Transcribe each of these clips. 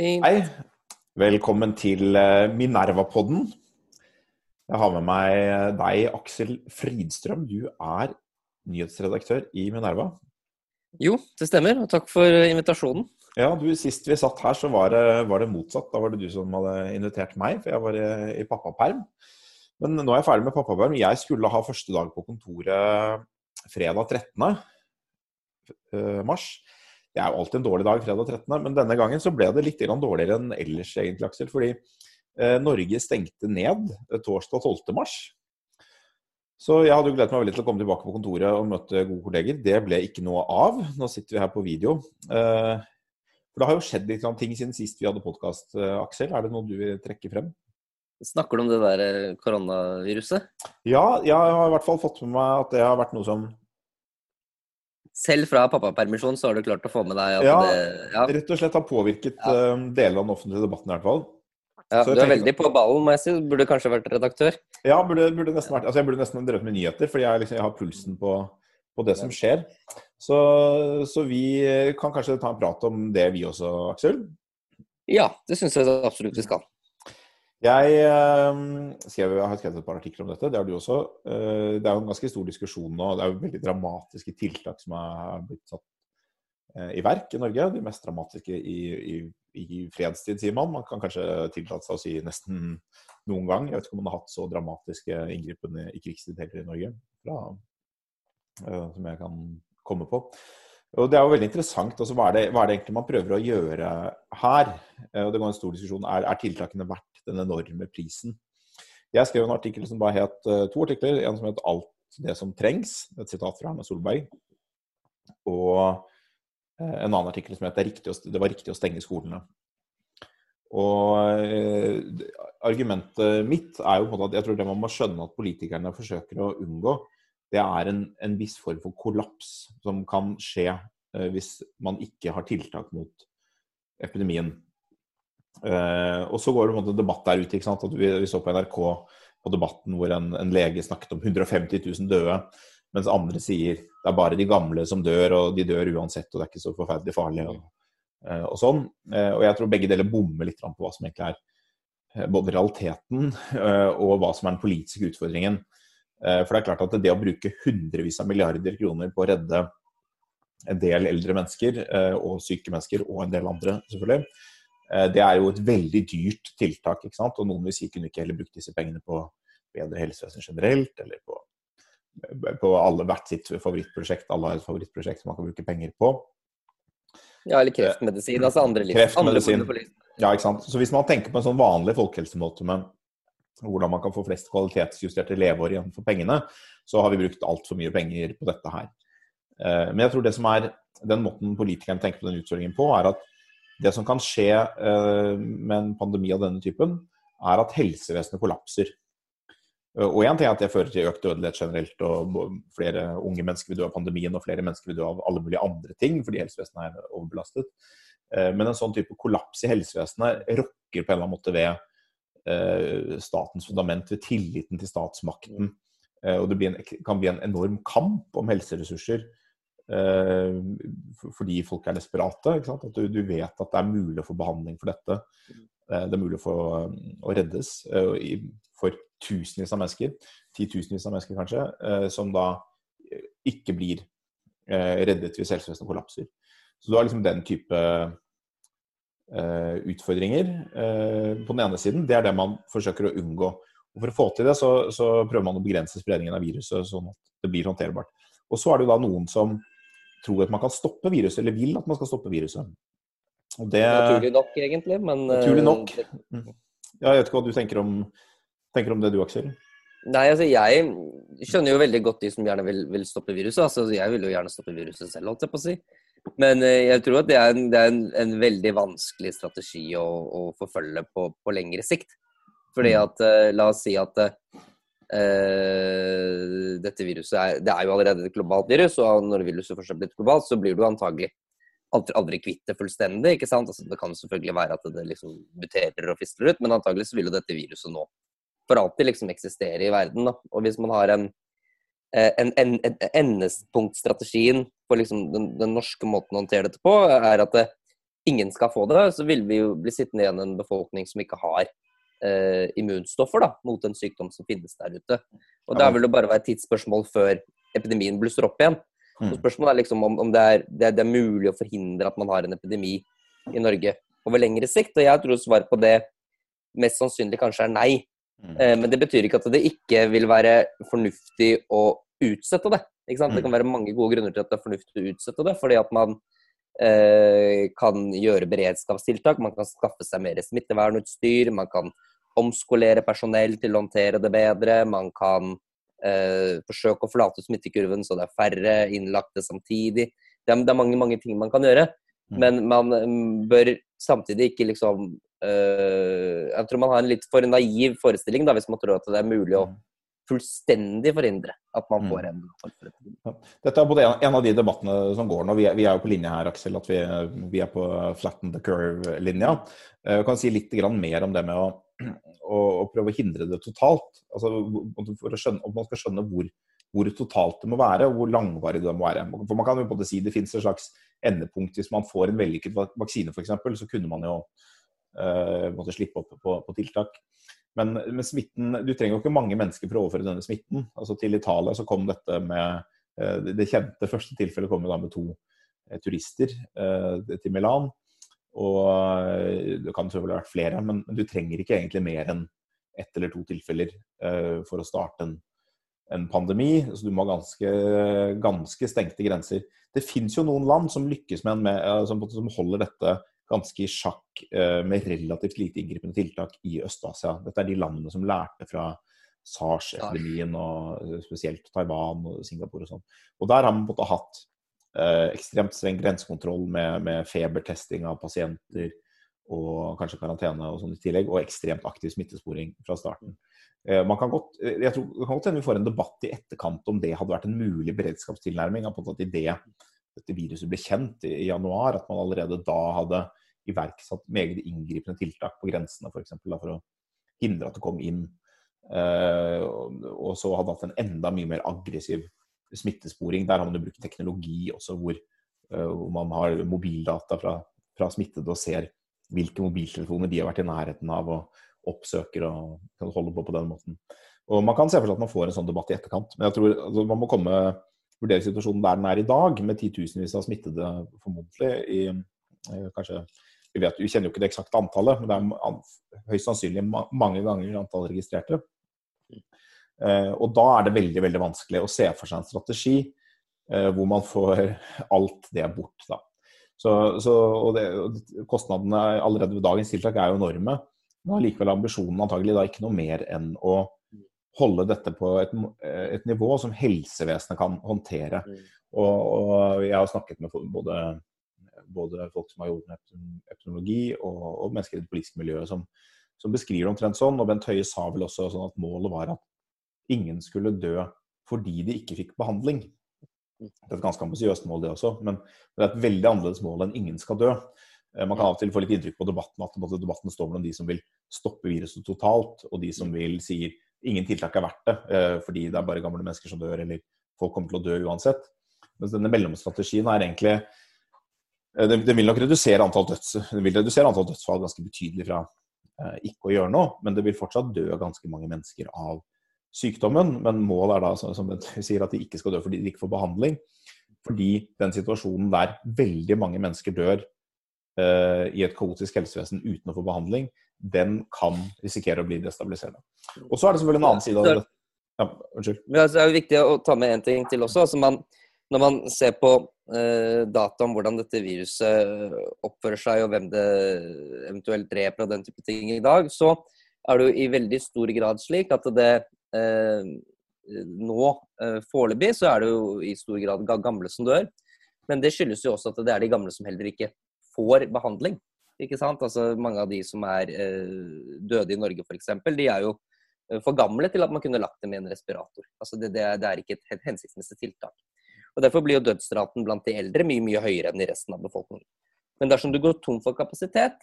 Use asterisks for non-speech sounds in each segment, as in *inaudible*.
Fint. Hei. Velkommen til eh, Minerva-podden. Jeg har med meg deg, Aksel Fridstrøm. Du er nyhetsredaktør i Minerva. Jo, det stemmer. Og takk for invitasjonen. Ja, du, Sist vi satt her, så var det, var det motsatt. Da var det du som hadde invitert meg, for jeg var i, i pappaperm. Men nå er jeg ferdig med pappaperm. Jeg skulle ha første dag på kontoret fredag 13. eh, mars. Det er jo alltid en dårlig dag, fredag 13., men denne gangen så ble det litt dårligere enn ellers, egentlig, Aksel. Fordi eh, Norge stengte ned eh, torsdag 12. mars. Så jeg hadde jo gledet meg veldig til å komme tilbake på kontoret og møte gode kolleger. Det ble ikke noe av. Nå sitter vi her på video. Eh, for det har jo skjedd litt ting siden sist vi hadde podkast, Aksel. Er det noe du vil trekke frem? Snakker du om det der eh, koronaviruset? Ja, jeg har i hvert fall fått med meg at det har vært noe som Selv fra pappapermisjon så har du klart å få med deg at Ja. det Ja, rett og slett har påvirket Ja. eh, deler av den offentlige debatten i hvert fall. ja du er tenker- veldig på ballen, må jeg si. Burde kanskje vært redaktør. Ja, burde, burde nesten vært, altså jeg burde nesten drevet med nyheter, fordi jeg, liksom, jeg har pulsen på, på det som skjer. Så, så vi kan kanskje ta en prat om det vi også, Aksel. Ja, det syns jeg absolutt vi skal. Jeg, eh, skrev, har skrevet et par artikler om dette, det har du også. Eh, det er jo en ganske stor diskusjon nå. Det er jo veldig dramatiske tiltak som er blitt satt eh, i verk i Norge. De mest dramatiske i, i, i fredstid, sier man. Man kan kanskje tillate seg å si nesten noen gang. Jeg vet ikke om man har hatt så dramatiske inngripen i krigstid heller i Norge, fra, som jeg kan komme på. Og Det er jo veldig interessant. altså Hva er det, hva er det egentlig man prøver å gjøre her? Og det går en stor diskusjon. Er, er tiltakene verdt den enorme prisen? Jeg skrev en artikkel som bare het eh, to artikler. En som het 'Alt det som trengs', et sitat fra Erna Solberg. Og eh, en annen artikkel som het det, var riktig å stenge skolene'. Og eh, argumentet mitt er jo på en måte at jeg tror det man må skjønne at politikerne forsøker å unngå, det er en, en viss form for kollaps som kan skje hvis man ikke har tiltak mot epidemien. Eh, og så går det en måte debatt der ute. ikke sant? At vi, vi så på NRK på debatten hvor en, en lege snakket om 150 000 døde, mens andre sier det er bare de gamle som dør, og de dør uansett, og det er ikke så forferdelig farlig. og eh, og sånn. Eh, Og jeg tror begge deler bommer litt på hva som egentlig er både realiteten og hva som er den politiske utfordringen. For det er klart at det å bruke hundrevis av milliarder kroner på å redde en del eldre mennesker og syke mennesker, og en del andre selvfølgelig, det er jo et veldig dyrt tiltak. ikke sant? Og noen vil si kunne ikke heller brukt disse pengene på bedre helsevesen generelt, eller på, på alle hvert sitt favorittprosjekt. Alle har et favorittprosjekt som man kan bruke penger på. Ja, eller kreftmedisin. Altså andre liv. Kreftmedisin. Andre. Ja, ikke sant? Så Hvis man tenker på en sånn vanlig folkehelsemåte med hvordan man kan få flest kvalitetsjusterte leveår igjen for pengene, så har vi brukt altfor mye penger på dette her. Eh, Men jeg tror det som er den måten politikerne tenker på den utfordringen på, er at det som kan skje eh, med en pandemi av denne typen, er at helsevesenet kollapser. Eh, Og én ting er at det fører til økt dødelighet generelt, og flere unge mennesker vil dø av pandemien, og flere mennesker vil dø av alle mulige andre ting fordi helsevesenet er overbelastet. Eh, Men en sånn type kollaps i helsevesenet rokker på en eller annen måte ved statens fundament, ved tilliten til statsmakten. Og det kan bli en enorm kamp om helseressurser fordi folk er desperate. Ikke sant? At du, du vet at det er mulig å få behandling for dette. Eh, Det er mulig å, få, eh, å reddes eh, for tusenvis av mennesker, titusenvis av mennesker kanskje, eh, som da eh, ikke blir eh, reddet hvis helsevesenet kollapser. Så du har liksom den type eh, utfordringer eh, på den ene siden. Det er det man forsøker å unngå. Og For å få til det, så, så prøver man å begrense spredningen av viruset, sånn at det blir håndterbart. Og så er det jo da noen som tror at man kan stoppe viruset, eller vil at man skal stoppe viruset. Og det, Naturlig nok, egentlig, men eh, Naturlig nok. Ja, jeg vet ikke hva du tenker om, tenker om det du, Aksel? Nei, altså jeg skjønner jo veldig godt de som gjerne vil, vil stoppe viruset. Altså, jeg vil jo gjerne stoppe viruset selv, holdt jeg på å si. Men eh, jeg tror at det er en, det er en, en veldig vanskelig strategi å, å forfølge på, på lengre sikt. Fordi Mm. at eh, La oss si at eh, dette viruset er, det er jo allerede et globalt virus, og når viruset først er blitt globalt, så blir du antagelig aldri, aldri kvitt det fullstendig. ikke sant? Altså, det kan selvfølgelig være at det liksom muterer og fisler ut, men antagelig så vil jo dette viruset nå for alltid liksom eksistere i verden. Da. Og hvis man har en, eh, en, en, en endepunktstrategien for liksom den, den norske måten å håndtere dette på, er at det, ingen skal få det, så vil vi jo bli sittende igjen en befolkning som ikke har eh, immunstoffer da, mot en sykdom som finnes der ute. Og Da vil det bare være et tidsspørsmål før epidemien blusser opp igjen. Så spørsmålet er liksom om, om det, er, det, er, det, er, mulig å forhindre at man har en epidemi i Norge over lengre sikt. Og jeg tror svaret på det mest sannsynlig kanskje er nei. Mm. Eh, men det betyr ikke at det ikke vil være fornuftig å utsette det. Ikke sant? Det kan mm. være mange gode grunner til at det er fornuftig å utsette det. Fordi at man eh, kan gjøre beredskapstiltak, man kan skaffe seg mer smittevernutstyr, man kan omskolere personell til å håndtere det bedre, man kan eh, forsøke å flate smittekurven så det er færre innlagte samtidig. Det er, det er mange, mange ting man kan gjøre. Mm. Men man mm, bør samtidig ikke liksom øh, Jeg tror man har en litt for naiv forestilling da, hvis man tror at det er mulig å mm. Fullstendig forhindre at man får en ja. Dette er både en, av de debattene som går nå. Vi er, vi er jo på linje her, Aksel. At vi, vi er på flatten the curve-linja. Jeg eh, kan si litt mer om det med å prøve å hindre det totalt. Altså, for å skjønne, man skal skjønne hvor, hvor, totalt det må være, og hvor langvarig det må være. For Man kan jo både si det finnes et slags endepunkt. Hvis man får en vellykket vaksine f.eks., så kunne man jo uh, måtte slippe opp på, på tiltak. Men, men, smitten, du trenger jo ikke mange mennesker for å overføre denne smitten. Altså Til Italia så kom dette med uh, Det kjente første tilfellet kom da med to uh, turister til Milan. Og eh, det kan selvfølgelig ha vært flere, men du trenger ikke egentlig mer enn ett eller to tilfeller for å starte en, en, pandemi. Så du må ha ganske, ganske stengte grenser. Det fins jo noen land som lykkes med, med som, som, holder dette ganske i sjakk uh, med relativt lite inngripende tiltak i Øst-Asia. Dette er de landene som lærte fra SARS-epidemien, og spesielt Taiwan og Singapore og sånn. Og der har man på hatt Eh, ekstremt streng grensekontroll med, med, febertesting av pasienter og kanskje karantene og sånn i tillegg, og ekstremt aktiv smittesporing fra starten. Eh, man kan godt, eh, jeg tror, kan godt hende vi får en debatt i etterkant om det hadde vært en mulig beredskapstilnærming. at det dette viruset ble kjent i, januar, at man allerede da hadde iverksatt meget inngripende tiltak på grensene f.eks. For, for å hindre at det kom inn. Og, og så hadde hatt en enda mye mer aggressiv smittesporing. Der har man jo brukt teknologi også hvor, eh, hvor man har mobildata fra, fra, smittede og ser hvilke mobiltelefoner de har vært i nærheten av og oppsøker og kan holde på på den måten. Og Man kan se for seg at man får en sånn debatt i etterkant, men jeg tror altså, man må komme vurdere situasjonen der den er i dag, med titusenvis av smittede formodentlig i eh, kanskje vi, vet, vi kjenner jo ikke det eksakte antallet, men det er høyst sannsynlig mange ganger antall registrerte. Eh, og da er det veldig veldig vanskelig å se for seg en strategi eh, hvor man får alt det bort. Da. Så, så, og det, Kostnadene allerede ved dagens tiltak er jo enorme. Men allikevel ambisjonen antagelig da ikke noe mer enn å holde dette på et, et nivå som helsevesenet kan håndtere. Mm. Og, og, jeg har snakket med både, både folk som har jobbet med epidemiologi, og, og mennesker i det politiske miljøet som, som beskriver det omtrent sånn. Og Bent Høie sa vel også sånn at målet var at ingen skulle dø fordi de ikke fikk behandling. Det er et ganske ambisiøst mål, det også, men det er et veldig annerledes mål enn ingen skal dø. Eh, man kan av og til få litt inntrykk på debatten at debatten står mellom de som vil stoppe viruset totalt, og de som vil sier ingen tiltak er verdt det, eh, fordi det er bare gamle mennesker som dør, eller folk kommer til å dø uansett. Mens denne mellomstrategien er egentlig eh, Den vil nok redusere antall, døds, vil redusere antall dødsfall ganske betydelig fra ikke å gjøre noe, men det vil fortsatt dø ganske mange mennesker av sykdommen, men målet er da som jeg *laughs* sier, at de ikke skal dø fordi de ikke får behandling. Fordi den situasjonen der veldig mange mennesker dør i et kaotisk helsevesen uten å få behandling, den kan risikere å bli destabiliserende. Og så er det selvfølgelig en annen side av det. Ja, unnskyld. Ja, det er jo viktig å ta med en ting til også. Altså man, når man ser på uh, data om hvordan dette viruset oppfører seg, og hvem det eventuelt dreper og den type ting i dag, så er det jo i veldig stor grad slik at det Eh, nå, eh, foreløpig, så er det jo i stor grad gamle som dør. Men det skyldes jo også at det er de gamle som heller ikke får behandling. Ikke sant? Altså Mange av de som er eh, døde i Norge f.eks., de er jo for gamle til at man kunne lagt dem i en respirator. Altså det, det, det er ikke et hensiktsmessig tiltak. Og Derfor blir jo dødsraten blant de eldre mye mye høyere enn i resten av befolkningen. Men dersom du går tom for kapasitet,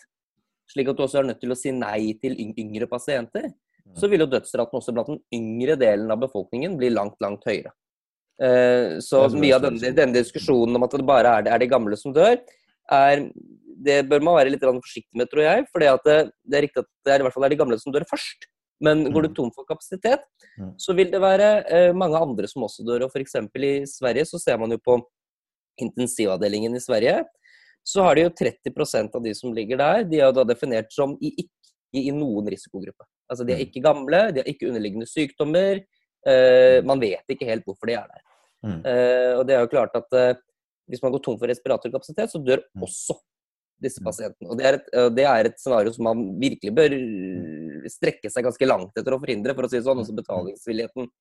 slik at du også er nødt til å si nei til yngre pasienter, så vil jo dødsraten også blant den yngre delen av befolkningen bli langt, langt høyere. Eh, så mye av denne, denne, diskusjonen om at det bare er, er de gamle som dør, er det bør man være litt forsiktig med, tror jeg. For det, det, er riktig at det er i hvert fall er de gamle som dør først. Men går du mm. tom for kapasitet, mm. så vil det være eh, mange andre som også dør. Og F.eks. i Sverige så ser man jo på intensivavdelingen i Sverige, så har de jo 30% av de som ligger der, de er jo da definert som i, ikke i noen risikogruppe. Altså de er mm. ikke gamle, de har ikke underliggende sykdommer. Eh, man vet ikke helt hvorfor de er der. Eh, og det er jo klart at eh, hvis man går tom for respiratorkapasitet, så dør mm. også disse pasientene. Og det er, et, det er, et, scenario som man virkelig bør strekke seg ganske langt etter å forhindre, for å si det sånn. Også betalingsvilligheten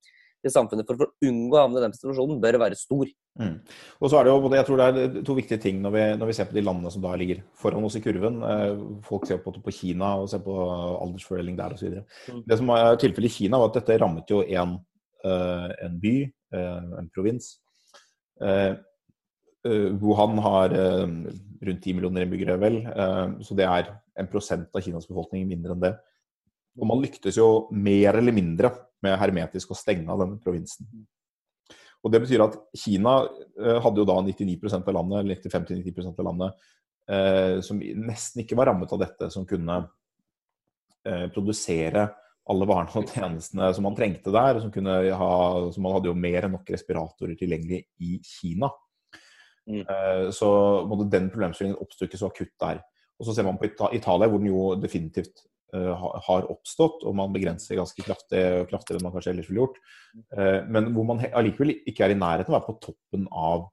til samfunnet for, for å unngå å havne i den situasjonen bør være stor. Mm. Og så er det jo, jeg tror det er to viktige ting når vi, når vi, ser på de landene som da ligger foran oss i kurven. Eh, folk ser på, på Kina og ser på aldersfordeling der osv. Mm. Det som er tilfellet i Kina, var at dette rammet jo en, eh, en by, eh, en provins. Wuhan har rundt 10 millioner innbyggere, vel. Så det er en prosent av Kinas befolkning mindre enn det. Og man lyktes jo mer eller mindre med hermetisk å stenge av denne provinsen. Og Det betyr at Kina eh, hadde jo da 99% av landet, eller 95-90% av landet eh, som nesten ikke var rammet av dette, som kunne eh, produsere alle varene og tjenestene som man trengte der. Som, ha, som man hadde jo mer enn nok respiratorer tilgjengelig i Kina. Mm. Eh, så måtte den problemstillingen oppsto ikke så akutt der. Og så ser man på Italia, hvor den jo definitivt Eh, har oppstått, og man begrenser ganske kraftig, kraftigere enn man kanskje ellers ville gjort. Eh, men hvor man allikevel ikke er i nærheten av å være på toppen av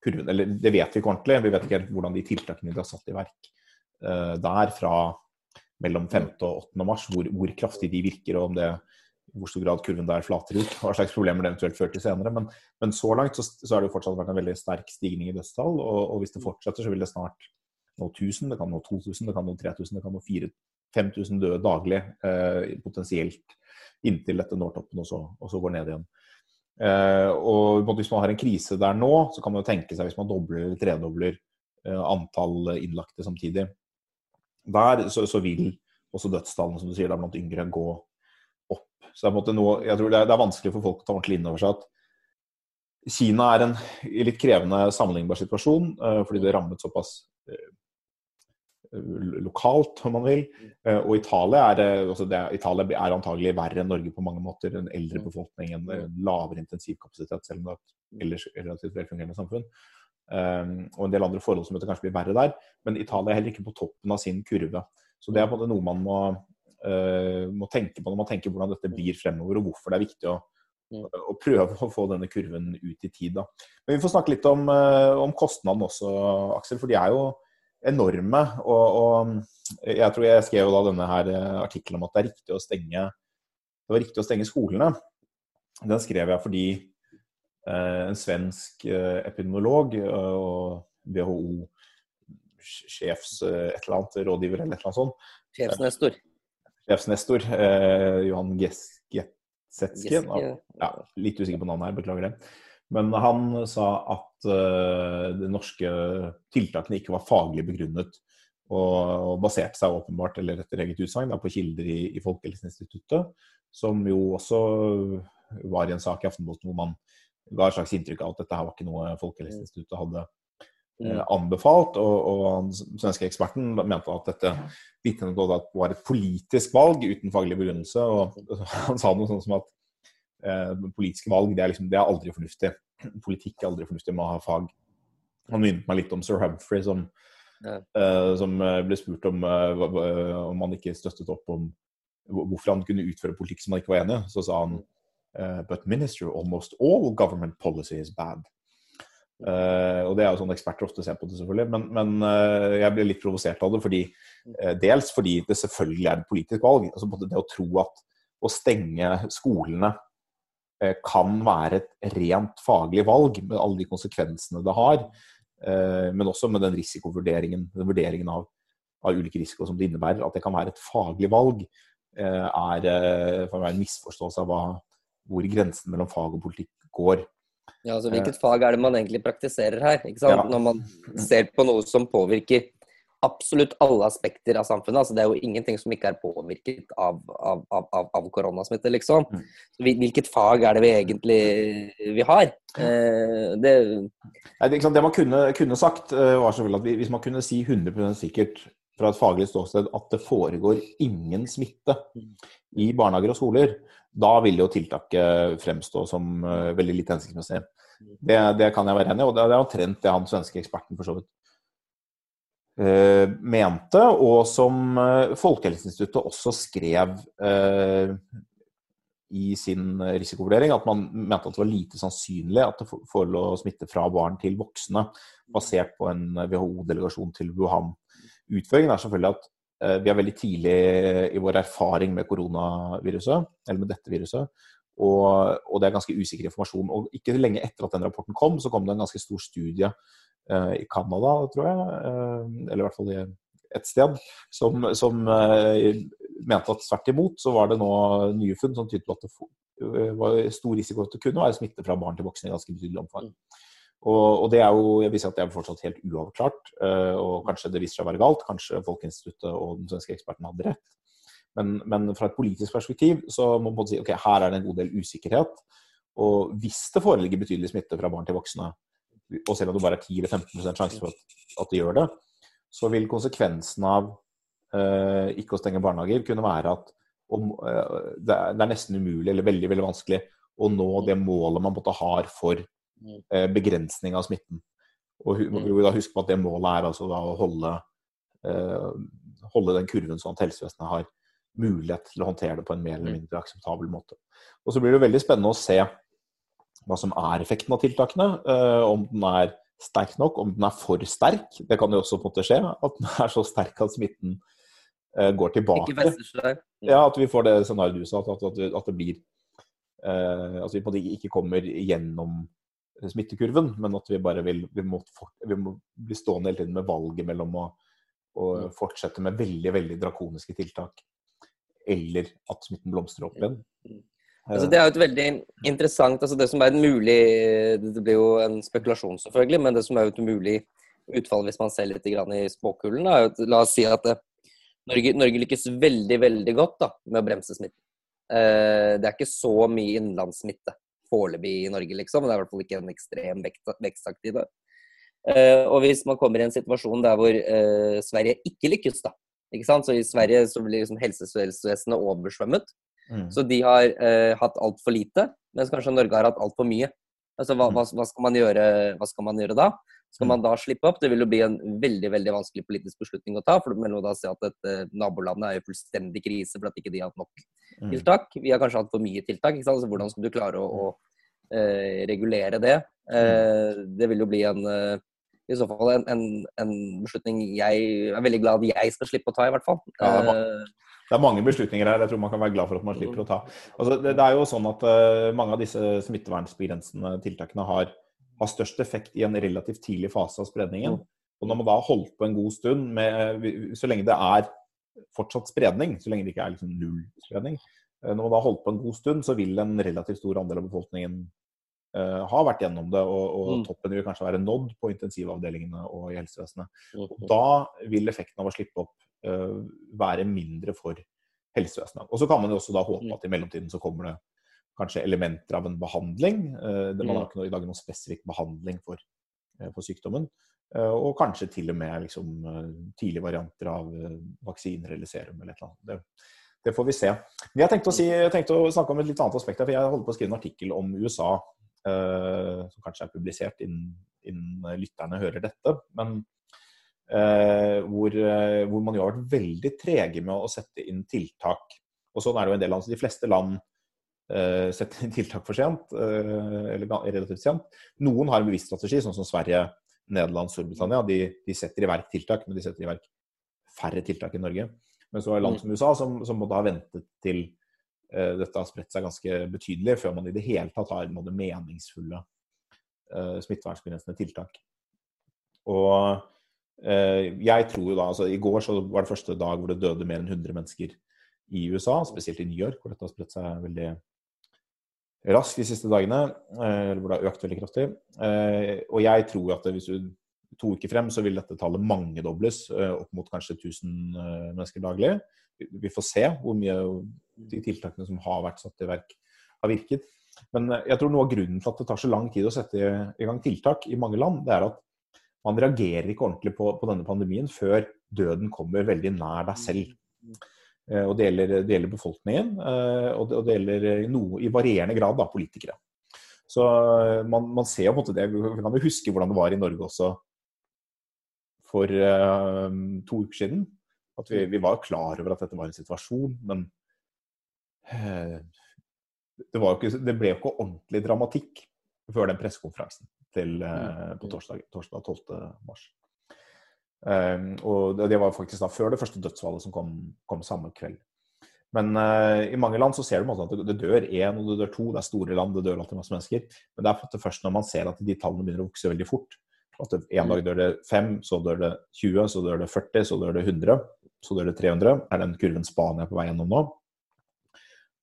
kurven. Eller det vet vi ikke ordentlig, vi vet ikke helt hvordan de tiltakene de har satt i verk der fra mellom 5. og 8. mars, hvor, hvor kraftig de virker, og om det hvor stor grad kurven der flater ut. Hva slags problemer det eventuelt fører til senere. Men, men så langt så, så har det jo fortsatt vært en veldig sterk stigning i dødstall. Og, og, hvis det fortsetter, så vil det snart nå 1000, det kan nå 2000, det kan nå 3000, det kan nå 4000 5000 døde daglig eh, potensielt inntil dette når toppen og så, og så går ned igjen. Eh, og Hvis man har en krise der nå, så kan man jo tenke seg hvis man dobler eller tredobler eh, antall innlagte samtidig. Der så, så, vil også dødstallene som du sier, blant yngre gå. Så det er, noe, jeg tror det er, det er, vanskelig for folk å ta ordentlig inn over seg at Kina er en litt krevende sammenlignbar situasjon, eh, fordi det rammet såpass eh, lokalt, om man vil. Eh, og Italia er, altså det, Italia er antagelig verre enn Norge på mange måter. En eldre mm. befolkning, en lavere intensivkapasitet, selv om det er et ellers relativt velfungerende samfunn. Um, og en del andre forhold som kanskje blir verre der. Men Italia er heller ikke på toppen av sin kurve. Så det er på en måte noe man må, må tenke på når man tenker hvordan dette blir fremover, og hvorfor det er viktig å, mm. å prøve å få denne kurven ut i tid. Da. Men vi får snakke litt om, uh, om kostnadene også, Aksel. For de er jo enorme. Og, og jeg tror jeg skrev da denne her eh, artikkelen om at det er riktig å stenge det var riktig å stenge skolene. Den skrev jeg fordi eh, en svensk eh, epidemiolog eh, og WHO sjefs eh, et eller annet, rådgiver eller et eller annet sånt. Sjefsnestor. Sjefsnestor. Eh, Johan Getsetsken. Ja, litt usikker på navnet her, beklager det. Men han sa at eh, de norske tiltakene ikke var faglig begrunnet. Og, og baserte seg åpenbart, eller etter eget utsagn, på kilder i, i Folkehelseinstituttet. Som jo også var i en sak i Aftenposten hvor man ga et slags inntrykk av at dette her var ikke noe Folkehelseinstituttet hadde anbefalt. Og, og den svenske eksperten mente at dette var et politisk valg uten faglig begrunnelse. Og *laughs* han sa noe sånt som at eh, politiske valg det er, liksom, det er aldri fornuftig politikk er aldri fornuftig med å ha fag. Han minnet meg litt om sir Humphrey, som, ja. uh, som eh, ble spurt om eh, om han ikke støttet opp om hvorfor han kunne utføre politikk som han ikke var enig i. Så sa han uh, But minister, almost all government policy is bad. Uh, og det er jo sånn eksperter ofte ser på det, selvfølgelig. Men, men uh, jeg blir litt provosert av det. fordi uh, Dels fordi det selvfølgelig er et politisk valg. altså både Det å tro at å stenge skolene kan være et rent faglig valg, med alle de konsekvensene det har. Men også med den risikovurderingen den vurderingen av, av ulike risikoer som det innebærer. At det kan være et faglig valg, er for meg en misforståelse av hva, hvor grensen mellom fag og politikk går. Ja, altså Hvilket fag er det man egentlig praktiserer her? ikke sant? Ja. Når man ser på noe som påvirker absolutt alle aspekter av samfunnet. Altså, det er jo ingenting som ikke er påvirket av, av, av, av koronasmitte, liksom. Mm. Så hvilket fag er det vi egentlig vi har? Eh, det Nei, det, det, man kunne, kunne, sagt, eh, var selvfølgelig at hvis man kunne si 100% sikkert fra et faglig ståsted at det foregår ingen smitte i barnehager og skoler, da vil jo tiltaket fremstå som uh, veldig lite hensiktsmessig. Det, det, kan jeg være enig i, og det er omtrent det han svenske eksperten for så vidt uh, mente, og som uh, Folkehelseinstituttet også skrev i sin risikovurdering, at man mente at det var lite sannsynlig at det forelå smitte fra barn til voksne, basert på en WHO-delegasjon til Wuhan. Utføringen er selvfølgelig at eh, vi er veldig tidlig i vår erfaring med koronaviruset, eller med dette viruset. Og, og, det er ganske usikker informasjon. Og ikke lenge etter at den rapporten kom, så kom det en ganske stor studie eh, i Canada, tror jeg, eh, eller i hvert fall i et sted, som, som eh, mente at tvert imot så var det nå nye funn som tydet på at det eh, var stor risiko at det kunne være smitte fra barn til voksne i ganske betydelig omfang. Og, og, det er jo, jeg viser at det er fortsatt helt uavklart, uh, og kanskje det viser seg å være galt. Kanskje Folkeinstituttet og den svenske eksperten hadde rett. Men, men, fra et politisk perspektiv så må man si ok, her er det en god del usikkerhet. Og hvis det foreligger betydelig smitte fra barn til voksne, og selv om det bare er 10 eller 15 sjanse for at, at det gjør det, så vil konsekvensen av uh, ikke å stenge barnehager kunne være at om, uh, det, er, nesten umulig eller veldig veldig vanskelig å nå det målet man måtte har for. Eh, begrensning av smitten. Og vi må da huske på at det målet er altså å holde, eh, holde den kurven sånn at helsevesenet har mulighet til å håndtere det på en mer eller mm. mindre akseptabel måte. Og Så blir det veldig spennende å se hva som er effekten av tiltakene. Eh, om den er sterk nok, om den er for sterk. Det kan jo også på en måte skje. At den er så sterk at smitten går tilbake. Mm. Ja, At vi får det scenarioet du sa, at, at, at, det blir At vi på en måte ikke kommer gjennom smittekurven, men at vi bare vil vi må, vi må bli stående hele tiden med valget mellom å, å, mm. fortsette med veldig veldig drakoniske tiltak, eller at smitten blomstrer opp igjen. Mm. Altså, det er jo et veldig interessant altså Det som er et mulig Det blir jo en spekulasjon, selvfølgelig, men det som er et mulig utfall hvis man ser litt i spåkulen, er jo at la oss si at det, Norge, Norge, lykkes veldig veldig godt da, med å bremse smitten. Eh, det er ikke så mye innenlandssmitte foreløpig i Norge, liksom. Det er i hvert fall ikke en ekstrem vekstaktig det. Uh, og hvis man kommer i en situasjon der hvor uh, Sverige ikke lykkes, da. Ikke sant? Så i Sverige så blir liksom helsevesenet oversvømmet. Mm. Så de har uh, hatt altfor lite, mens kanskje Norge har hatt altfor mye. Altså, hva, mm. hva, hva, skal gjøre, hva, skal man gjøre, da? Skal man mm. da slippe opp? Det vil jo bli en veldig veldig vanskelig politisk beslutning å ta. for Man må da se at dette nabolandet er i fullstendig krise for at ikke de har hatt nok mm. tiltak. Vi har kanskje hatt for mye tiltak. ikke sant? Så Hvordan skal du klare å, å eh, regulere det. Eh, det vil jo bli en eh, i så fall en, en, en, beslutning jeg er veldig glad at jeg skal slippe å ta, i hvert fall. Ja, det er mange beslutninger her jeg tror man kan være glad for at man slipper å ta. Altså, det, det, er jo sånn at uh, Mange av disse smittevernsbegrensende tiltakene har, har, størst effekt i en relativt tidlig fase av spredningen. Mm. Og når man da har holdt på en god stund, med, så lenge det er fortsatt spredning, så lenge det ikke er liksom null spredning, Eh, når man da har holdt på en god stund, så vil en relativt stor andel av befolkningen uh, ha vært gjennom det, og, og mm. toppen vil kanskje være nådd på intensivavdelingene og i helsevesenet. Mm. Og da vil effekten av å slippe opp uh, være mindre for helsevesenet. Og så kan man jo også da håpe mm. at i mellomtiden så kommer det kanskje elementer av en behandling. Uh, man har ikke i dag noen spesifikk behandling for, for sykdommen. Og kanskje til og med liksom, tidlige varianter av vaksiner eller serum eller et eller annet. Det, det får vi se. Men jeg tenkte si, jeg tenkte å snakke om et litt annet aspekt. for Jeg holder på å skrive en artikkel om USA Eh, som kanskje er publisert innen, innen lytterne hører dette. Men uh, hvor, hvor, man jo har vært veldig trege med å sette inn tiltak. Og sånn er det jo en del land. Så de fleste land setter inn *laughs* tiltak for sent, eller relativt sent. Noen har en bevisst strategi, sånn som Sverige, Nederland, Storbritannia. De, de setter i verk tiltak, men de setter i verk færre tiltak i Norge. Men så er land mm. som USA som, som måtte ha ventet til uh, dette har spredt seg ganske betydelig, før man i det hele tatt har måte, meningsfulle uh, smittevernbegrensende tiltak. Og uh, jeg tror jo da altså I går så var det første dag hvor det døde mer enn 100 mennesker i USA, spesielt i New York, hvor dette har spredt seg veldig raskt de siste dagene. Eller hvor det har økt veldig kraftig. Og jeg tror at hvis du to uker frem så vil dette tallet mangedobles, opp mot kanskje 1000 mennesker daglig. Vi får se hvor mye de tiltakene som har vært satt i verk, har virket. Men jeg tror noe av grunnen til at det tar så lang tid å sette i gang tiltak i mange land, det er at man reagerer ikke ordentlig på, på denne pandemien før døden kommer veldig nær deg selv. Eh, og det gjelder, det gjelder befolkningen, eh, og det, og det gjelder i, noe, i varierende grad da, politikere. Så eh, man, man, ser jo på en måte det. Vi kan jo huske hvordan det var i Norge også for uh, to uker siden. At vi, vi, var klar over at dette var en situasjon, men uh, det, ikke, det, ble jo ikke ordentlig dramatikk før den pressekonferansen uh, på torsdag, torsdag 12. mars. Um, og det var faktisk da før det første dødsfallet som kom, kom samme kveld. Men uh, i mange land så ser du at det, dør én og det dør to. Det er store land, det dør alltid masse mennesker. Men det er først når man ser at de tallene begynner å vokse veldig fort. At En dag dør det fem, så dør det 20, så dør det 40, så dør det 100, så dør det 300. Er den kurven Spania på vei gjennom nå?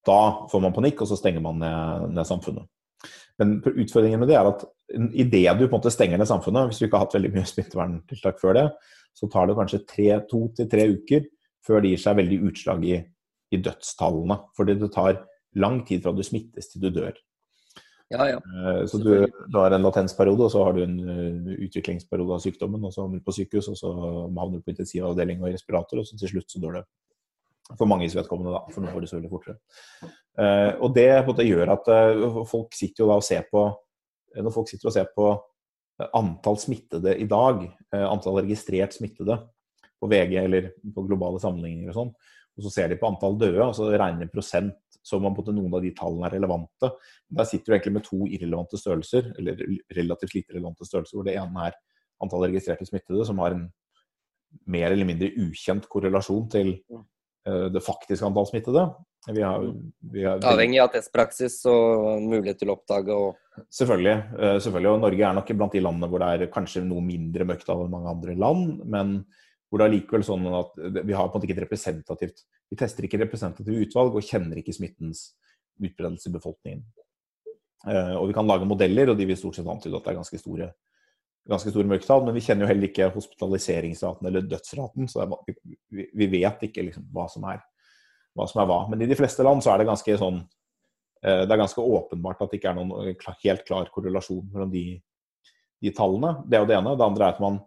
Da får man panikk, og så stenger man ned, ned samfunnet. Men utfordringen med det er at idet du på en måte stenger ned samfunnet, hvis du ikke har hatt veldig mye *laughs* smitteverntiltak før det, så tar det kanskje tre, to til tre uker før det gir seg veldig utslag i, i dødstallene. Fordi det tar lang tid fra du smittes til du dør. Ja, ja. Eh, så du, du, har en latensperiode, og så har du en uh, utviklingsperiode av sykdommen, og så havner du på sykehus, og så havner du på intensivavdeling og respirator, og så til slutt så dør du. For manges vedkommende, da. For noen går det så veldig fortere. Uh, og det måte gjør at uh, folk sitter jo da og ser på Når folk sitter og ser på antall smittede i dag, antall registrert smittede på VG eller på globale sammenligninger og sånn, og så ser de på antall døde, og så regner de prosent som om noen av de tallene er relevante. Der sitter du egentlig med to irrelevante størrelser, eller relativt lite relevante størrelser, hvor det ene er antall registrerte smittede, som har en mer eller mindre ukjent korrelasjon til uh, det faktiske antall smittede. Vi har, vi har, Avhengig av testpraksis og mulighet til å oppdage og Selvfølgelig. Uh, selvfølgelig. Og Norge er nok blant de landene hvor det er kanskje noe mindre møkt av mange andre land. Men hvor det er likevel sånn at vi har på en måte ikke et representativt Vi tester ikke representative utvalg og kjenner ikke smittens utbredelse i befolkningen. Uh, og vi kan lage modeller, og de vil stort sett antyde at det er ganske store, ganske store mørketall. Men vi kjenner jo heller ikke hospitaliseringsraten eller dødsraten, så er, vi, vi, vet ikke liksom, hva, som er, hva, som er, hva Men i de fleste land så er det ganske sånn uh, Det er ganske åpenbart at det ikke er noen helt klar korrelasjon mellom de, de tallene. Det er jo det ene. Det andre er at man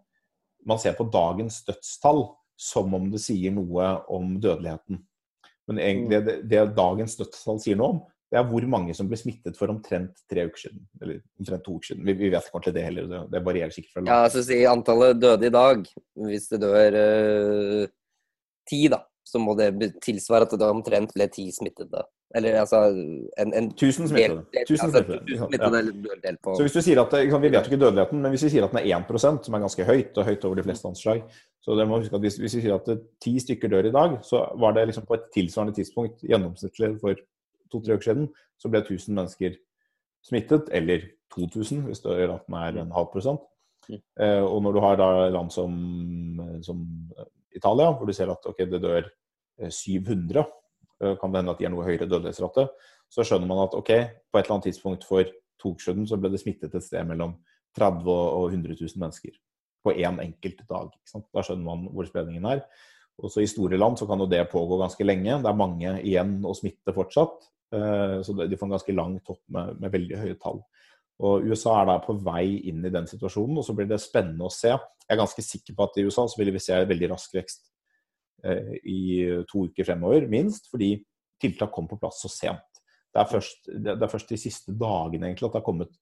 man ser på dagens dødstall som om det sier noe om dødeligheten. Men egentlig mm. det, det dagens dødstall sier noe om, det er hvor mange som ble smittet for omtrent tre uker siden. Eller omtrent to uker siden. Vi, vi vet ikke ordentlig det heller. Det, det varierer sikkert fra land. Ja, så si antallet døde i dag. Hvis det dør øh, ti, da, så må det tilsvare at det omtrent ble ti smittede. Eller altså en, en Tusen smittede. Tusen altså, smittede. Ja. Så hvis du sier at, Vi vet jo ikke dødeligheten, men hvis vi sier at den er 1% som er ganske høyt, og høyt over de fleste anslag så det må huske at hvis, hvis vi sier at ti stykker dør i dag, så var det liksom på et tilsvarende tidspunkt gjennomsnittlig for to-tre uker siden, så ble 1000 mennesker smittet, eller 2000 hvis det er en halv prosent. Mm. Eh, og når du har da land som, som Italia, hvor du ser at okay, det dør 700 eh, Eh, kan det hende at de har noe høyere dødelighetsrate. Så skjønner man at ok, på et eller annet tidspunkt for to uker så ble det smittet et sted mellom 30 og 100 000 mennesker på én en enkelt dag. Da skjønner man hvor spredningen er. Også I store land så kan jo det pågå ganske lenge. Det er mange igjen å smitte fortsatt. Eh, så de får en ganske lang topp med, med veldig høye tall. Og USA er da på vei inn i den situasjonen, og så blir det spennende å se. Jeg er ganske sikker på at i USA så vil vi se veldig rask vekst Eh, i to uker fremover, minst, fordi tiltak kom på plass så sent. Det er først, det er først de siste dagene egentlig at det har kommet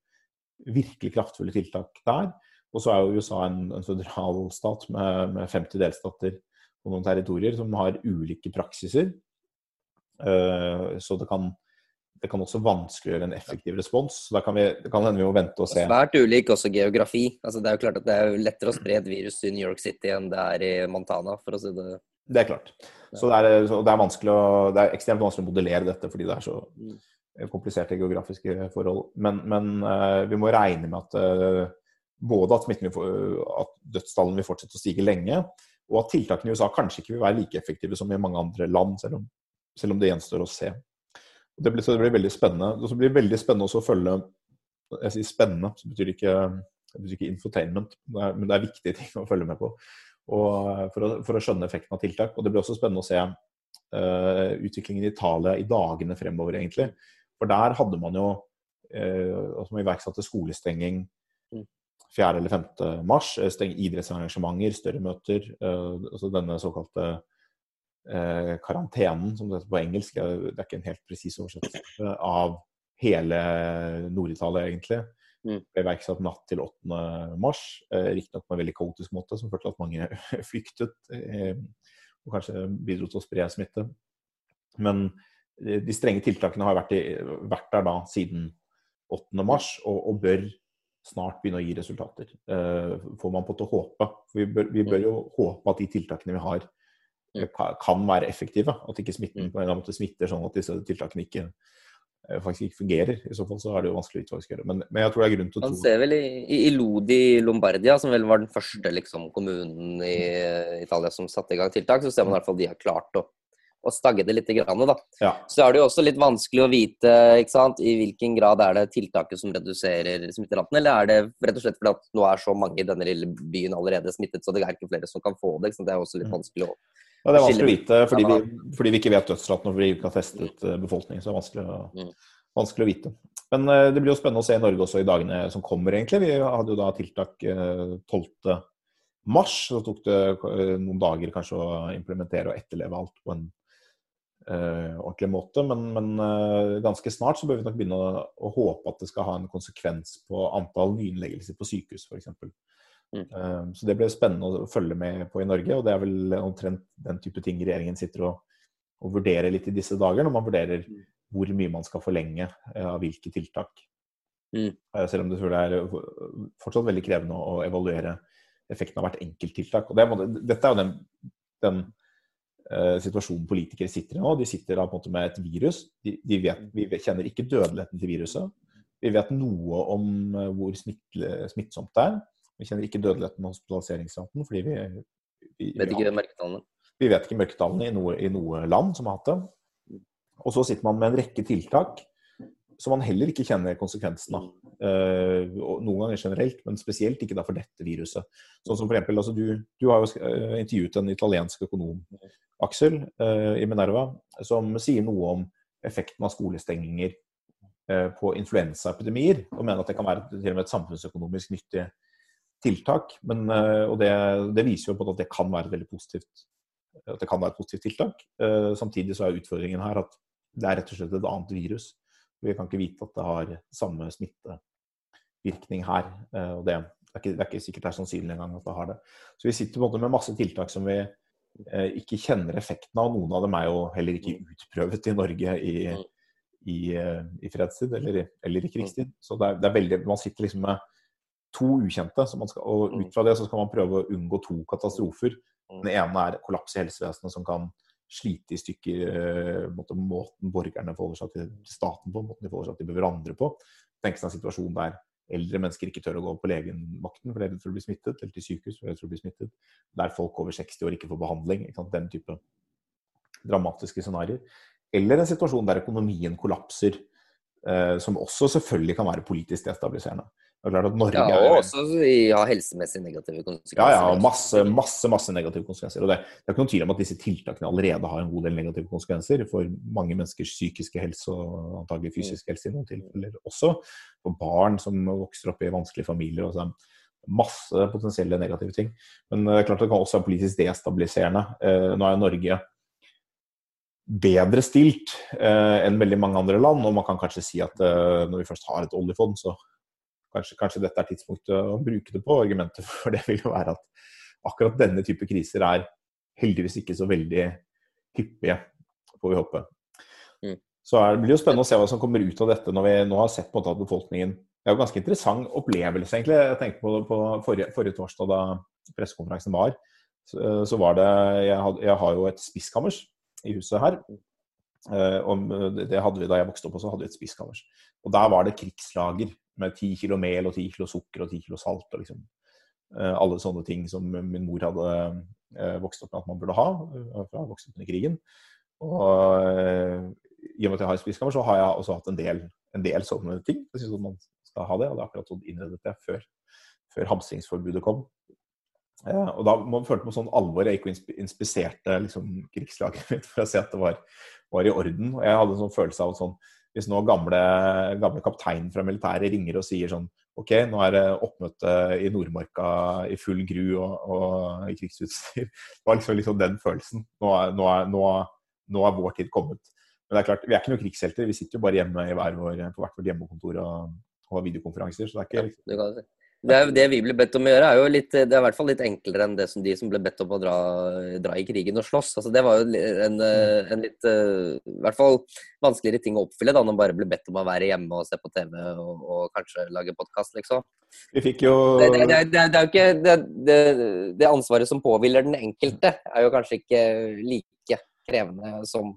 virkelig kraftfulle tiltak der. Og så er jo USA en, en føderalstat med, med 50 delstater og noen territorier som har ulike praksiser. Uh, så det kan, det kan også vanskeliggjøre en effektiv respons. Så da kan vi, det kan hende vi må vente og se. Svært ulik også geografi. Altså, det er jo klart at det er lettere å spre et virus i New York City enn det er i Montana, for å si det det er klart. Så det er, så det er, vanskelig å, det er ekstremt vanskelig å modellere dette fordi det er så mm. kompliserte geografiske forhold. Men, men uh, vi må regne med at uh, både at, at dødstallene vil fortsette å stige lenge, og at tiltakene i USA kanskje ikke vil være like effektive som i mange andre land, selv om, selv om det gjenstår å se. Det blir, så det blir veldig spennende. Det blir veldig spennende også å følge Jeg sier spennende, så betyr det ikke ikke infotainment, men det er viktige ting å følge med på for å, for, å, skjønne effekten av tiltak. Og Det blir også spennende å se uh, utviklingen i Italia i dagene fremover, egentlig. For der hadde man jo uh, man iverksatte skolestenging 4. Mm. eller 5. mars. Stenge idrettsarrangementer, større møter. Uh, altså denne såkalte uh, karantenen, som det heter på engelsk. Det er ikke en helt presis oversettelse av hele Nord-Italia, egentlig. Mm. Ble iverksatt natt til 8. mars. Eh, Riktignok på en veldig kaotisk måte, som førte til at mange *laughs* flyktet. Eh, og kanskje bidro til å spre smitte. Men eh, de strenge tiltakene har vært, i, vært der da siden 8. mars, og, og, bør snart begynne å gi resultater. Eh, får man på til å håpe. For vi bør, vi bør, jo håpe at de tiltakene vi har, mm. Kan være effektive. At ikke smitten mm. på en eller annen måte smitter sånn at disse tiltakene ikke Eh, faktisk ikke fungerer. I så fall så er det jo vanskelig å gjøre. Men, men, jeg tror det er grunn til å tro Man ser vel i, i Lodi Lombardia, som vel var den første liksom, kommunen i Italia som satte i gang tiltak, så ser man i hvert fall de har klart å, og stagge det litt. Grann, da. Ja. Så er det jo også litt vanskelig å vite sant, i hvilken grad er det tiltaket som reduserer smitteraten, eller er det rett og slett fordi at nå er så mange i denne lille byen allerede smittet, så det er ikke flere som kan få det. Det er også litt mm. vanskelig å ja, Det er vanskelig å vite fordi vi, fordi vi ikke vet dødsraten og fordi vi ikke har testet eh, befolkningen. så det er vanskelig å, mm. vanskelig å vite. Men uh, det blir jo spennende å se i Norge også i dagene som kommer, egentlig. Vi hadde jo da tiltak uh, 12. mars. Så tok det uh, noen dager kanskje å implementere og etterleve alt på en uh, ordentlig måte. Men, men ganske snart så bør vi nok begynne å, å, håpe at det skal ha en konsekvens på antall nyinnleggelser på sykehus, f.eks. Mm. Ehm, så det ble spennende å følge med på i Norge, og det er vel omtrent den type ting regjeringen sitter og, og vurderer litt i disse dager, når man vurderer mm. hvor mye man skal forlenge eh, av hvilke tiltak. Mm. Eh, selv om det er eh, fortsatt veldig krevende å evaluere effekten av hvert enkelt tiltak. Og det, dette er jo den, den uh, situasjonen politikere sitter i nå. De sitter da på en måte med et virus. De, de vet, vi kjenner ikke dødeligheten til viruset. Vi vet noe om hvor smittsomt det er. Vi kjenner ikke dødeligheten og hospitaliseringsraten fordi vi, vi Vet ikke mørketallene? Vi vet ikke mørketallene i noe, i noe land som har hatt det. Og så sitter man med en rekke tiltak som man heller ikke kjenner konsekvensen av. Uh, noen ganger generelt, men spesielt ikke for dette viruset. Sånn som for eksempel, altså du, du, har jo eh, intervjuet en italiensk økonom, Aksel, uh, i Minerva, som sier noe om effekten av skolestenginger på influensaepidemier, og mener at det kan være til og med et samfunnsøkonomisk nyttig tiltak. Men, eh, og det, det, viser jo på at det kan være et veldig positivt at det kan være et positivt tiltak. Eh, samtidig så er utfordringen her at det er rett og slett et annet virus. Vi kan ikke vite at det har samme smittevirkning her. Eh, og det er ikke, det er ikke sikkert det er sannsynlig engang at det har det. Så vi sitter på en måte med masse tiltak som vi ikke kjenner effekten av. Noen av dem er jo heller ikke utprøvet i Norge i, i, i fredstid eller, eller, i krigstid. Så det er, det er veldig, man sitter liksom med to ukjente. Skal, og mm. ut fra det så skal man prøve å unngå to katastrofer. Mm. Den ene er kollaps i helsevesenet som kan slite i stykker eh, måten, borgerne forholder seg til staten på, måten de forholder seg til hverandre på. Tenk seg en situasjon der eldre mennesker ikke tør å gå på legemakten fordi de tror de blir smittet, eller til sykehus fordi de tror de blir smittet. Der folk over 60 år ikke får behandling. Ikke Den type dramatiske scenarioer. Eller en situasjon der økonomien kollapser, eh, som også selvfølgelig kan være politisk destabiliserende. Det er klart at Norge ja, og også ja, helsemessig negative konsekvenser. Ja, ja, masse, masse, masse negative konsekvenser. Og det, det, er ikke noen tvil om at disse tiltakene allerede har en god del negative konsekvenser for mange menneskers psykiske helse og antagelig fysisk helse i noen tilfeller også. For barn som vokser opp i vanskelige familier. og sånn. Masse potensielle negative ting. Men det er klart det kan også være politisk destabiliserende. Eh, nå er Norge bedre stilt eh, enn veldig mange andre land, og man kan kanskje si at eh, når vi først har et oljefond, så Kanskje, kanskje, dette er tidspunktet å bruke det på. Argumentet for det vil jo være at akkurat denne type kriser er heldigvis ikke så veldig hyppige, får vi håpe. Mm. Så er, det blir jo spennende å se hva som kommer ut av dette når vi nå har sett på en måte at befolkningen Det er jo en ganske interessant opplevelse, egentlig. Jeg tenkte på, det på forrige, forrige, torsdag da pressekonferansen var. Så, så, var det jeg, had, jeg har jo et spisskammers i huset her. Uh, og det hadde vi da jeg vokste opp også, hadde vi et spisskammers. Og der var det krigslager med ti kilo mel og ti kilo sukker og ti kilo salt. og liksom uh, Alle sånne ting som min mor hadde uh, vokst opp med at man burde ha. Uh, fra vokst opp under krigen. Og i og med at jeg har spiskammer, så har jeg også hatt en del, en del sånne ting. Jeg synes at man skal ha det, og det er akkurat sånn innredet det før, før hamstringsforbudet kom. ja, og da man følte man sånn alvor. Jeg gikk og inspiserte liksom, krigslaget *laughs* mitt for å se at det var, var, i orden. Og jeg hadde en sånn følelse av at sånn, hvis nå gamle, gamle kapteinen fra militæret ringer og sier sånn OK, nå er det oppmøte i Nordmarka i full gru og, og i krigsutstyr. *laughs* Det var liksom, liksom den følelsen. Nå er, nå, er, nå, nå er, vår tid kommet. Men det er klart, vi er ikke noen krigshelter. Vi sitter jo bare hjemme hver vår, på hvert vårt hjemmekontor og har videokonferanser. så det er ikke... Det er, det, vi ble bedt om å gjøre, er jo litt, det er i hvert fall litt enklere enn det som de som ble bedt om å dra, dra i krigen og slåss. Altså, det var jo en, eh, en, litt eh, i hvert fall vanskeligere ting å oppfylle da når man bare ble bedt om å være hjemme og se på TV og, og kanskje lage podkast, liksom. Vi fikk jo det, det, det, er jo ikke det, ansvaret som påhviler den enkelte, er jo kanskje ikke like krevende som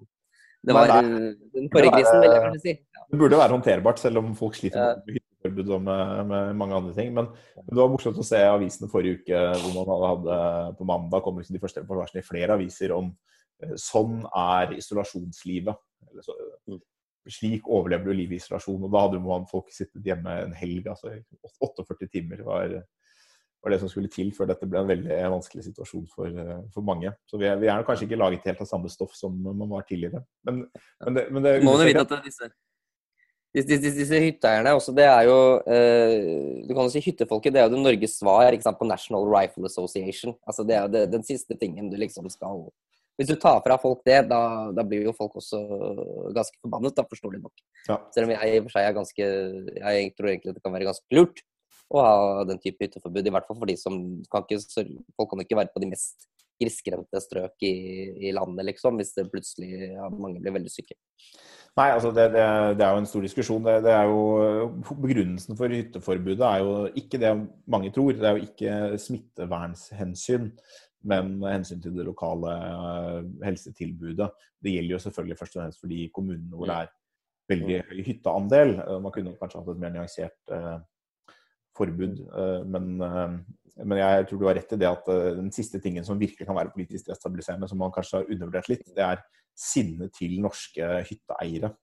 det var den forrige krisen, vil jeg kanskje si. Ja. Det burde være håndterbart, selv om folk sliter med forbud og med, med, mange andre ting. Men, det var morsomt å se avisene forrige uke hvor man hadde, på mandag kom liksom de første reportasjene i flere aviser om eh, sånn er isolasjonslivet. Så, mm. slik overlever du livet i isolasjon. Og da hadde man folk sittet hjemme en helg. altså 48 timer var, var det som skulle til før dette ble en veldig vanskelig situasjon for, for mange. Så vi er, vi er kanskje ikke laget helt av samme stoff som man var tidligere. Men, men det, men det, Må jo vite at disse disse, disse, disse hytteeierne også, det er jo eh, Du kan jo si hyttefolket, det er jo det Norges svar sant, på National Rifle Association. Altså Det er jo det, den siste tingen du liksom skal Hvis du tar fra folk det, da, da blir jo folk også ganske forbannet, da, forståelig nok. Ja. Selv om jeg i og for seg er ganske Jeg tror egentlig det kan være ganske lurt å ha den type hytteforbud, i hvert fall for de som kan ikke Folk kan ikke være på de mest grisgrendte strøk i, i, landet, liksom, hvis det plutselig ja, mange blir veldig syke. Nei, altså det, det, det, er jo en stor diskusjon. Det, det, er jo, Begrunnelsen for hytteforbudet er jo ikke det mange tror. Det er jo ikke smittevernhensyn, men hensyn til det lokale uh, helsetilbudet. Det gjelder jo selvfølgelig først og fremst for de kommunene hvor det er veldig høy hytteandel. Man kunne kanskje hatt et mer nyansert uh, forbud, men men jeg tror du har rett i det at uh, den siste tingen som virkelig kan være politisk destabiliserende, som man kanskje har undervurdert litt, det er sinnet til norske hytteeiere.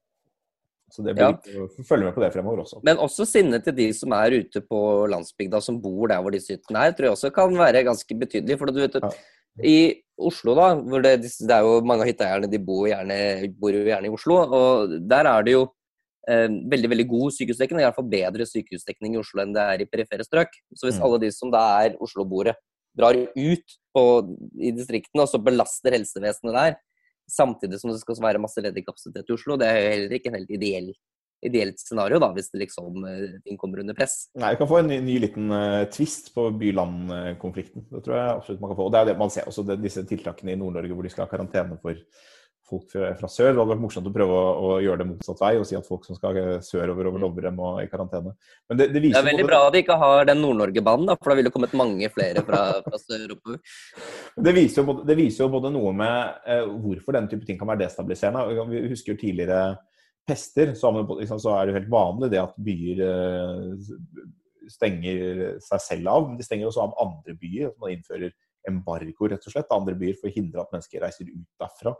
Så det blir ja. følge med på det fremover også. Men også sinnet til de som er ute på landsbygda, som bor der hvor disse hyttene er, tror jeg også kan være ganske betydelig. For du vet, ja. i Oslo, da, hvor det, det, er jo mange av hytteeierne de bor, gjerne, bor jo gjerne i Oslo, og der er det jo eh, veldig veldig god sykehusdekning. Iallfall bedre sykehusdekning i Oslo enn det er i perifere strøk. Så hvis mm. alle de som da er Oslo-boere, drar ut på, i distriktene og så belaster helsevesenet der, samtidig som det skal være masse ledig kapasitet i Oslo, det er jo heller ikke en helt ideell ideelt scenario, da, hvis det liksom, eh, ting kommer under press. Nei, Vi kan få en ny, ny liten uh, tvist på by-land-konflikten. Det tror jeg absolutt man kan få. Og det er det man ser også det, disse tiltakene i Nord-Norge hvor de skal ha karantene for folk fra sør. Det hadde vært morsomt å prøve å, å, gjøre det motsatt vei og si at folk som skal sørover over Dovre, må i karantene. Men det, det, det er veldig både... bra at de ikke har den Nord-Norge-banen, for da ville det kommet mange flere fra, fra sør oppover. Det viser, jo, det viser jo både noe med eh, hvorfor denne type ting kan være destabiliserende. Vi husker jo tidligere pester, så, liksom, så er det jo helt vanlig det at byer eh, stenger seg selv av. Men de stenger også av andre byer. Man innfører embargo rett og slett, andre byer for å hindre at mennesker reiser ut derfra.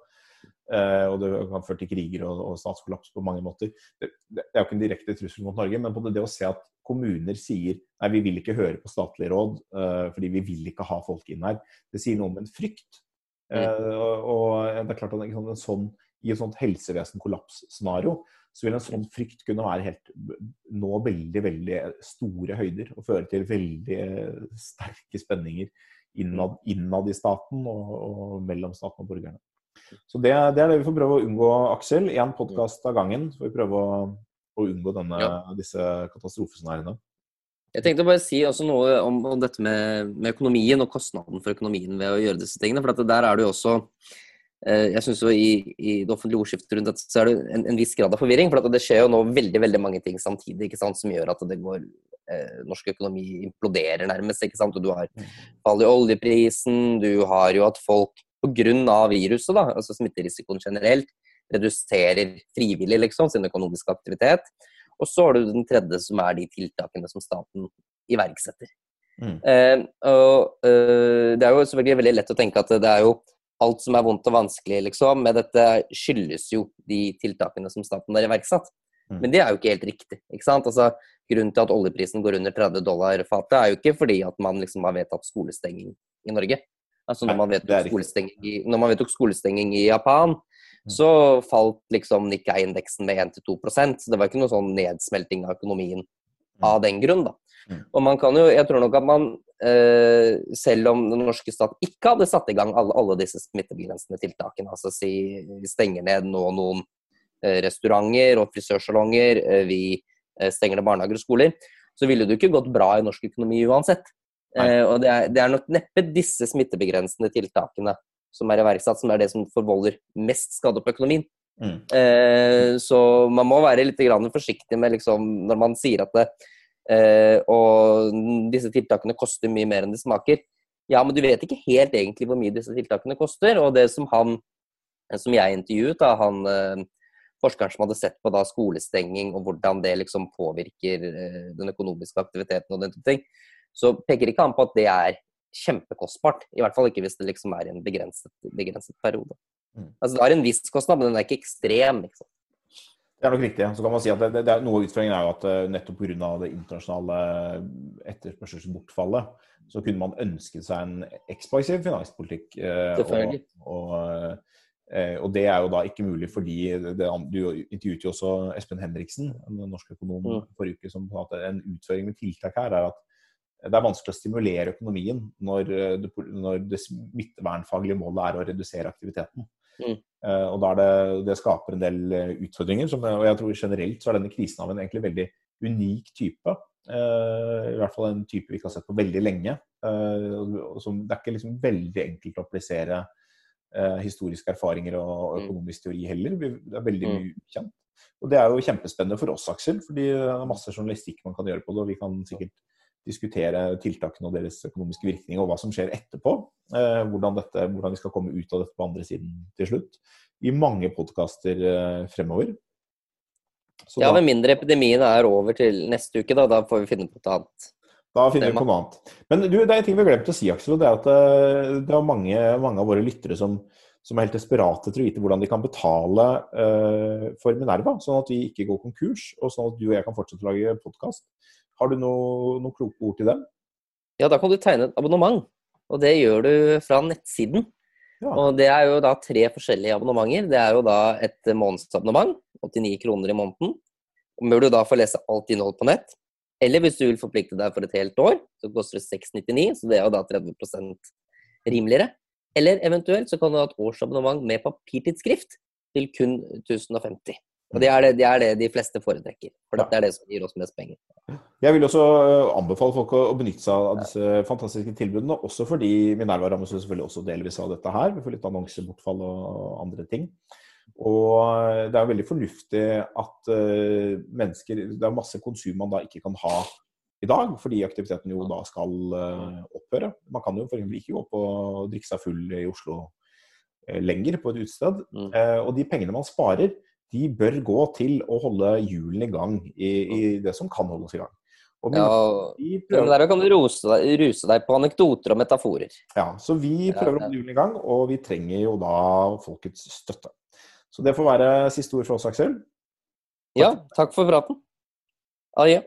Uh, og det kan ført til kriger og, og, statskollaps på mange måter. Det, det, er jo ikke en direkte trussel mot Norge, men både det å se at kommuner sier nei, vi vil ikke høre på statlig råd uh, fordi vi vil ikke ha folk inn her, det sier noe om en frykt. Uh, og, og, det er klart at en sånn, I et sånt helsevesen-kollapsscenario så vil en sånn frykt kunne være helt nå veldig veldig store høyder og føre til veldig sterke spenninger innad, innad i staten og, og mellom staten og borgerne. Så det, det, er det vi får prøve å unngå, Aksel. Én podkast av gangen. Så får vi prøve å, å unngå denne, ja. disse katastrofescenarioene. Jeg tenkte bare si også noe om, om dette med, med, økonomien og kostnaden for økonomien ved å gjøre disse tingene. For der er det jo også eh, jeg synes jo i, i, det offentlige ordskiftet rundt dette så er det en, en viss grad av forvirring. For det skjer jo nå veldig veldig mange ting samtidig ikke sant, som gjør at det går eh, norsk økonomi imploderer nærmest. ikke sant, og Du har mm. fall i oljeprisen, du har jo at folk pga. viruset, da, altså smitterisikoen generelt, reduserer frivillig liksom, sin økonomiske aktivitet. Og så har du den tredje, som er de tiltakene som staten iverksetter. Mm. Eh, og eh, Det er jo selvfølgelig veldig lett å tenke at det er jo alt som er vondt og vanskelig liksom, med dette skyldes jo de tiltakene som staten har iverksatt. Mm. Men det er jo ikke helt riktig. ikke sant? Altså, grunnen til at oljeprisen går under 30 dollar fatet, er jo ikke fordi at man liksom har vedtatt skolestenging i Norge. Altså når man vedtok skolestenging i, når man vedtok skolestenging i Japan, Mm. så falt liksom Nikkei-indeksen med 1-2% Så det var ikke noe sånn nedsmelting av økonomien av den grunn, da. Mm. Og man kan jo, jeg tror nok at man, eh, selv om den norske stat ikke hadde satt i gang alle, alle disse smittebegrensende tiltakene, altså si vi stenger ned nå noen eh, restauranter og frisørsalonger, eh, vi stenger ned barnehager og skoler, så ville det jo ikke gått bra i norsk økonomi uansett. Eh, og det er, det er nok neppe disse smittebegrensende tiltakene som er iverksatt, som er det som forvolder mest skade på økonomien. Mm. Eh, så man må være litt grann forsiktig med liksom, når man sier at det, eh, og disse tiltakene koster mye mer enn de smaker. Ja, men du vet ikke helt egentlig hvor mye disse tiltakene koster. Og det som han, som jeg intervjuet, da, han eh, forskeren som hadde sett på da skolestenging og hvordan det liksom påvirker eh, den økonomiske aktiviteten og den type ting, så peker ikke han på at det er kjempekostbart. I hvert fall ikke hvis det liksom er en begrenset, begrenset periode. Mm. Altså Det har en viss kostnad, men den er ikke ekstrem. Liksom. Det er nok riktig. Så kan man si at det, det, er, Noe av utfordringen er jo at eh, nettopp pga. det internasjonale etterspørselsbortfallet, så kunne man ønsket seg en ekspansiv finanspolitikk. eh, Og, og, eh, og det er jo da ikke mulig fordi det, Du intervjuet jo også Espen Henriksen, den norske økonom, Mm. forrige uke, som sa at en utføring med tiltak her er at det er vanskelig å stimulere økonomien når eh, det, når det smittevernfaglige målet er å redusere aktiviteten. Mm. Eh, og da er det, det skaper en del eh, utfordringer. Som, og jeg tror generelt så er denne krisen av en egentlig veldig unik type. I hvert fall en type vi ikke har sett på veldig lenge. Som, det er ikke liksom veldig enkelt å applisere historiske erfaringer og, og Mm. økonomisk teori heller. Det er veldig Mm. mye ukjent. Og det er jo kjempespennende for oss, Aksel, fordi det er masse journalistikk man kan gjøre på det. Og vi kan sikkert diskutere tiltakene og deres økonomiske virkninger og hva som skjer etterpå. Eh, hvordan, dette, hvordan vi skal komme ut av dette på andre siden til slutt. I mange podkaster eh, fremover. Så Ja, med mindre epidemien er over til neste uke, da. Da får vi finne på noe annet. da finner vi på noe annet. Men du, det er en ting vi har glemt å si, Aksel. Det er at eh, det er mange, mange av våre lyttere som, som er helt desperate til å vite hvordan de kan betale uh, for Minerva, sånn at vi ikke går konkurs, og sånn at du og jeg kan fortsette å lage podkast. Har du noe- noen kloke ord til dem? Ja, da kan du tegne et abonnement. Og det gjør du fra nettsiden. Ja. Og det er jo da tre forskjellige abonnementer. Det er jo da et månedsabonnement, 89 kroner i måneden. Bør du da få lese alt innhold på nett. Eller hvis du vil forplikte deg for et helt år, så koster det 699, så det er jo da 30% rimeligere. Eller eventuelt så kan du ha et årsabonnement med papirtidsskrift til kun 1050. Og det er det, det er det de fleste foretrekker. For Ja. dette er det som gir oss mest penger. Jeg vil også øh, anbefale folk å å benytte seg av disse fantastiske tilbudene, også fordi Minerva rammes selvfølgelig også delvis av dette her. Vi får litt annonsebortfall og andre ting. Og øh, det er veldig fornuftig at øh, mennesker Det er masse konsum man da ikke kan ha i dag, fordi aktiviteten jo da skal opphøre. Man kan jo f.eks. ikke gå på og drikke seg full i Oslo lenger på et utested. Mm. Eh, og de pengene man sparer, de bør gå til å holde hjulene i gang i, i det som kan holdes i gang. Og Ja, prøver, der kan du rose ruse deg på anekdoter og metaforer. ja, så vi prøver å holde hjulene i gang, og vi trenger jo da folkets støtte. Så det får være siste ord for oss, Aksel. Ja, takk for praten. Adjø.